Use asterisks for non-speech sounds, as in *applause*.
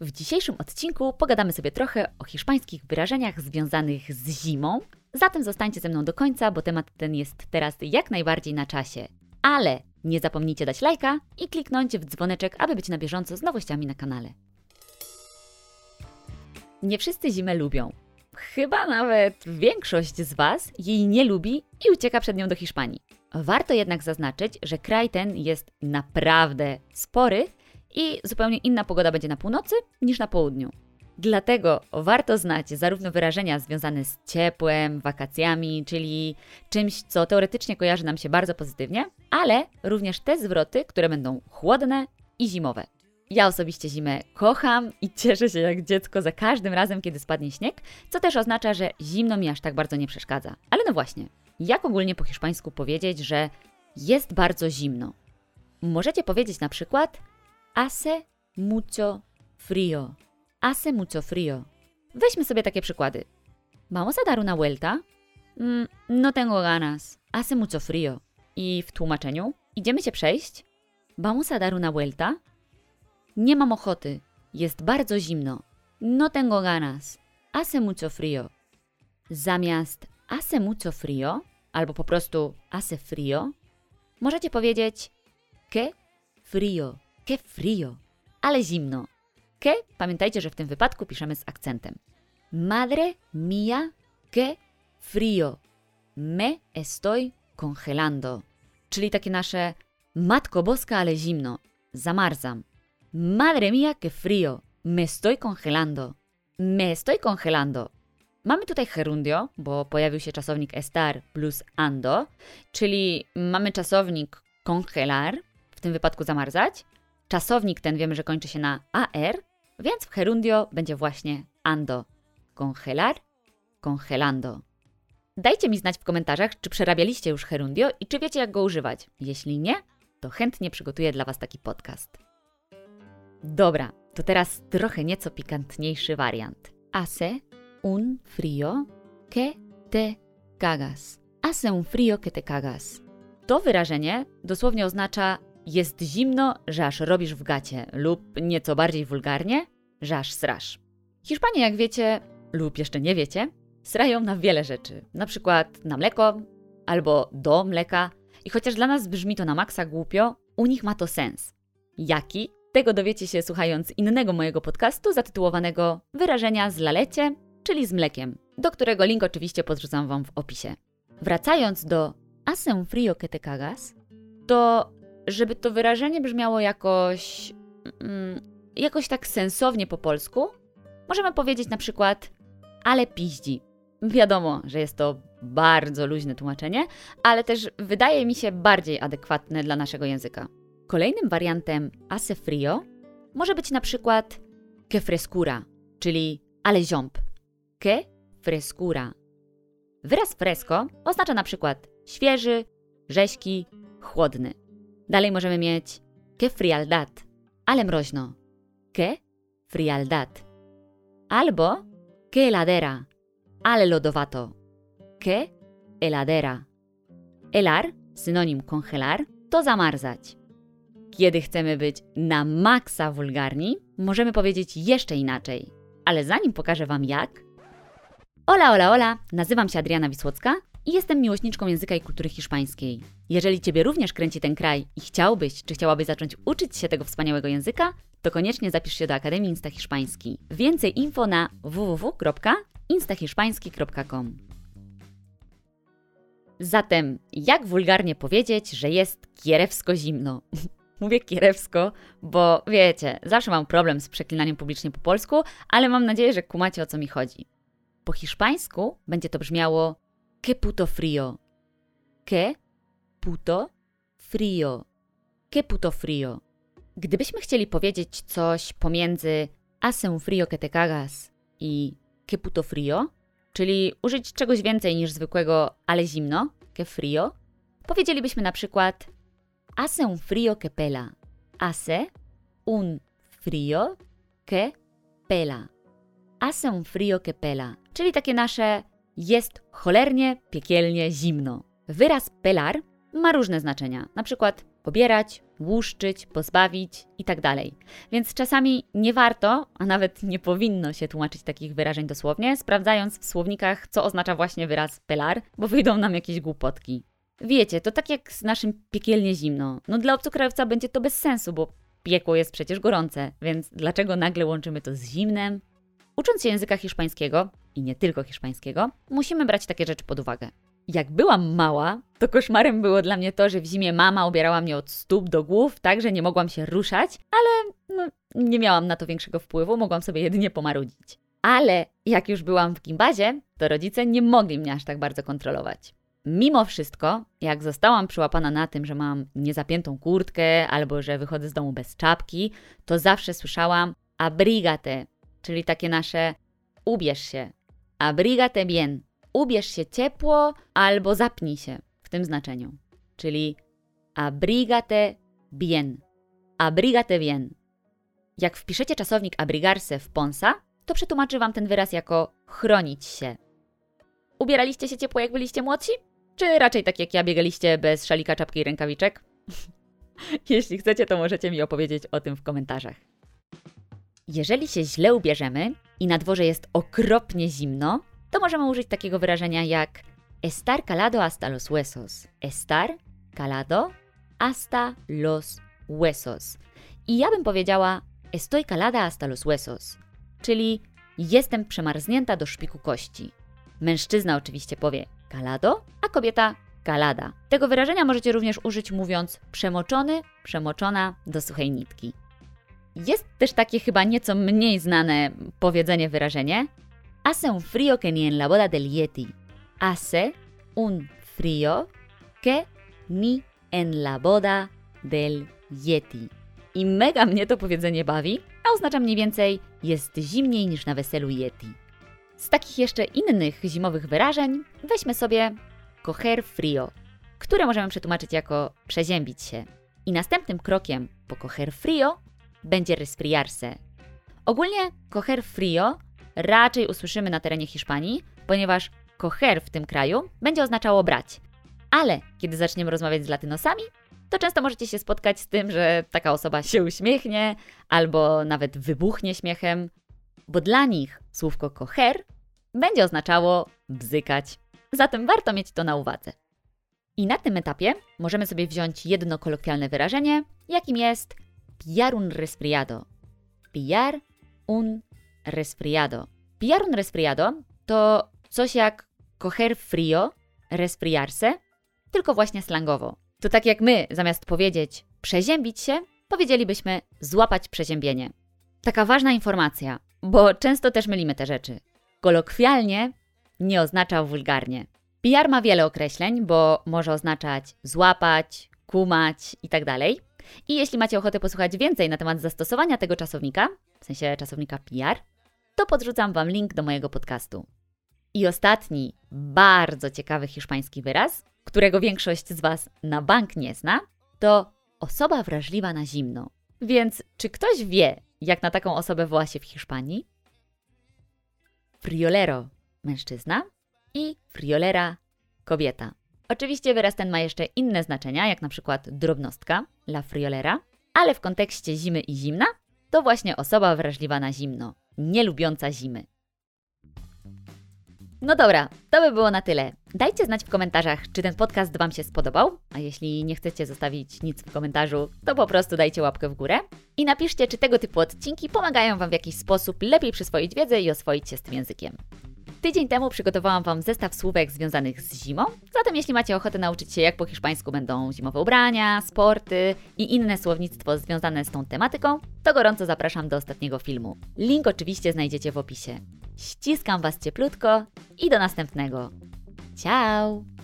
W dzisiejszym odcinku pogadamy sobie trochę o hiszpańskich wyrażeniach związanych z zimą. Zatem zostańcie ze mną do końca, bo temat ten jest teraz jak najbardziej na czasie. Ale nie zapomnijcie dać lajka i kliknąć w dzwoneczek, aby być na bieżąco z nowościami na kanale. Nie wszyscy zimę lubią. Chyba nawet większość z Was jej nie lubi i ucieka przed nią do Hiszpanii. Warto jednak zaznaczyć, że kraj ten jest naprawdę spory i zupełnie inna pogoda będzie na północy niż na południu. Dlatego warto znać zarówno wyrażenia związane z ciepłem, wakacjami, czyli czymś, co teoretycznie kojarzy nam się bardzo pozytywnie, ale również te zwroty, które będą chłodne i zimowe. Ja osobiście zimę kocham i cieszę się jak dziecko za każdym razem, kiedy spadnie śnieg, co też oznacza, że zimno mi aż tak bardzo nie przeszkadza. Ale no właśnie, jak ogólnie po hiszpańsku powiedzieć, że jest bardzo zimno? Możecie powiedzieć na przykład hace mucho frío. Hace mucho frío. Weźmy sobie takie przykłady. Vamos a dar una vuelta? Mm, no tengo ganas. Hace mucho frío. I w tłumaczeniu idziemy się przejść? Vamos a dar una vuelta? Nie mam ochoty. Jest bardzo zimno. No tengo ganas. Hace mucho frío. Zamiast hace mucho frío albo po prostu hace frío, możecie powiedzieć que frío, que frío, ale zimno. Que, pamiętajcie, że w tym wypadku piszemy z akcentem. Madre mía, que frío. Me estoy congelando. Czyli takie nasze Matko Boska, ale zimno. Zamarzam. Madre mía, que frío. Me estoy congelando. Me estoy congelando. Mamy tutaj gerundio, bo pojawił się czasownik estar plus ando, czyli mamy czasownik congelar, w tym wypadku zamarzać. Czasownik ten wiemy, że kończy się na ar, więc w gerundio będzie właśnie ando. Congelar, congelando. Dajcie mi znać w komentarzach, czy przerabialiście już gerundio i czy wiecie, jak go używać. Jeśli nie, to chętnie przygotuję dla Was taki podcast. Dobra, to teraz trochę nieco pikantniejszy wariant. Hace un frío que te cagas. Hace un frío que te cagas. To wyrażenie dosłownie oznacza jest zimno, że aż robisz w gacie, lub nieco bardziej wulgarnie, że aż srasz. Hiszpanie, jak wiecie, lub jeszcze nie wiecie, srają na wiele rzeczy. Na przykład na mleko albo do mleka. I chociaż dla nas brzmi to na maksa głupio, u nich ma to sens. Jaki? Tego dowiecie się słuchając innego mojego podcastu zatytułowanego Wyrażenia z lalecie, czyli z mlekiem, do którego link oczywiście podrzucam Wam w opisie. Wracając do un frío que te cagas, to żeby to wyrażenie brzmiało jakoś, mm, jakoś tak sensownie po polsku, możemy powiedzieć na przykład ale piździ. Wiadomo, że jest to bardzo luźne tłumaczenie, ale też wydaje mi się bardziej adekwatne dla naszego języka. Kolejnym wariantem hace frío może być na przykład que frescura, czyli ale ziąb. Que frescura. Wyraz fresco oznacza na przykład świeży, rześki, chłodny. Dalej możemy mieć que frialdad, ale mroźno. Que frialdad. Albo que heladera, ale lodowato. Que heladera. Elar, synonim congelar, to zamarzać. Kiedy chcemy być na maksa wulgarni, możemy powiedzieć jeszcze inaczej. Ale zanim pokażę Wam jak... Ola, ola, ola, nazywam się Adriana Wisłocka i jestem miłośniczką języka i kultury hiszpańskiej. Jeżeli Ciebie również kręci ten kraj i chciałbyś, czy chciałabyś zacząć uczyć się tego wspaniałego języka, to koniecznie zapisz się do Akademii Insta Hiszpański. Więcej info na www.instahiszpański.com Zatem, jak wulgarnie powiedzieć, że jest kierewsko zimno? *laughs* Mówię kierewsko, bo wiecie, zawsze mam problem z przeklinaniem publicznie po polsku, ale mam nadzieję, że kumacie o co mi chodzi. Po hiszpańsku będzie to brzmiało que puto frío. Que puto frío. Que puto frío. Gdybyśmy chcieli powiedzieć coś pomiędzy hace frío que te cagas i que puto frío, czyli użyć czegoś więcej niż zwykłego ale zimno, que frío, powiedzielibyśmy na przykład hace un frío que pela. Hace un frío que pela. Hace un frío que pela, czyli takie nasze jest cholernie, piekielnie zimno. Wyraz pelar ma różne znaczenia, na przykład pobierać, łuszczyć, pozbawić itd. Tak Więc czasami nie warto, a nawet nie powinno się tłumaczyć takich wyrażeń dosłownie, sprawdzając w słownikach, co oznacza właśnie wyraz pelar, bo wyjdą nam jakieś głupotki. Wiecie, to tak jak z naszym piekielnie zimno. No dla obcokrajowca będzie to bez sensu, bo piekło jest przecież gorące, więc dlaczego nagle łączymy to z zimnem? Ucząc się języka hiszpańskiego, i nie tylko hiszpańskiego, musimy brać takie rzeczy pod uwagę. Jak byłam mała, to koszmarem było dla mnie to, że w zimie mama ubierała mnie od stóp do głów, tak że nie mogłam się ruszać, ale no, nie miałam na to większego wpływu, mogłam sobie jedynie pomarudzić. Ale jak już byłam w gimbazie, to rodzice nie mogli mnie aż tak bardzo kontrolować. Mimo wszystko, jak zostałam przyłapana na tym, że mam niezapiętą kurtkę albo że wychodzę z domu bez czapki, to zawsze słyszałam abrigate, czyli takie nasze ubierz się, abrigate bien, ubierz się ciepło albo zapnij się w tym znaczeniu. Czyli abrigate bien, abrigate bien. Jak wpiszecie czasownik abrigarse w Ponsa, to przetłumaczy Wam ten wyraz jako chronić się. Ubieraliście się ciepło, jak byliście młodsi? Czy raczej tak jak ja biegaliście bez szalika, czapki i rękawiczek? *laughs* Jeśli chcecie, to możecie mi opowiedzieć o tym w komentarzach. Jeżeli się źle ubierzemy i na dworze jest okropnie zimno, to możemy użyć takiego wyrażenia jak estar calado hasta los huesos. Estar calado hasta los huesos. I ja bym powiedziała estoy calada hasta los huesos, czyli jestem przemarznięta do szpiku kości. Mężczyzna oczywiście powie calado, a kobieta calada. Tego wyrażenia możecie również użyć mówiąc przemoczony, przemoczona do suchej nitki. Jest też takie chyba nieco mniej znane powiedzenie, wyrażenie. Hace un frío que ni en la boda del Yeti. Hace un frío que ni en la boda del Yeti. I mega mnie to powiedzenie bawi, a oznacza mniej więcej jest zimniej niż na weselu Yeti. Z takich jeszcze innych zimowych wyrażeń weźmy sobie coger frío, które możemy przetłumaczyć jako przeziębić się. I następnym krokiem po coger frío będzie resfriarse. Ogólnie coger frío raczej usłyszymy na terenie Hiszpanii, ponieważ coger w tym kraju będzie oznaczało brać. Ale kiedy zaczniemy rozmawiać z latynosami, to często możecie się spotkać z tym, że taka osoba się uśmiechnie albo nawet wybuchnie śmiechem, bo dla nich słówko coger będzie oznaczało bzykać. Zatem warto mieć to na uwadze. I na tym etapie możemy sobie wziąć jedno kolokwialne wyrażenie, jakim jest pillar un resfriado. Pillar un resfriado. Pillar un resfriado to coś jak coger frío, resfriarse, tylko właśnie slangowo. To tak jak my, zamiast powiedzieć przeziębić się, powiedzielibyśmy złapać przeziębienie. Taka ważna informacja, bo często też mylimy te rzeczy. Kolokwialnie nie oznacza wulgarnie. PR ma wiele określeń, bo może oznaczać złapać, kumać itd. I jeśli macie ochotę posłuchać więcej na temat zastosowania tego czasownika, w sensie czasownika PR, to podrzucam Wam link do mojego podcastu. I ostatni, bardzo ciekawy hiszpański wyraz, którego większość z Was na bank nie zna, to osoba wrażliwa na zimno. Więc czy ktoś wie, jak na taką osobę woła się w Hiszpanii? Friolero mężczyzna i friolera kobieta. Oczywiście wyraz ten ma jeszcze inne znaczenia, jak na przykład drobnostka, la friolera, ale w kontekście zimy i zimna to właśnie osoba wrażliwa na zimno, nie lubiąca zimy. No dobra, to by było na tyle. Dajcie znać w komentarzach, czy ten podcast Wam się spodobał, a jeśli nie chcecie zostawić nic w komentarzu, to po prostu dajcie łapkę w górę. I napiszcie, czy tego typu odcinki pomagają Wam w jakiś sposób lepiej przyswoić wiedzę i oswoić się z tym językiem. Tydzień temu przygotowałam Wam zestaw słówek związanych z zimą, zatem jeśli macie ochotę nauczyć się jak po hiszpańsku będą zimowe ubrania, sporty i inne słownictwo związane z tą tematyką, to gorąco zapraszam do ostatniego filmu. Link oczywiście znajdziecie w opisie. Ściskam Was cieplutko i do następnego. Ciao!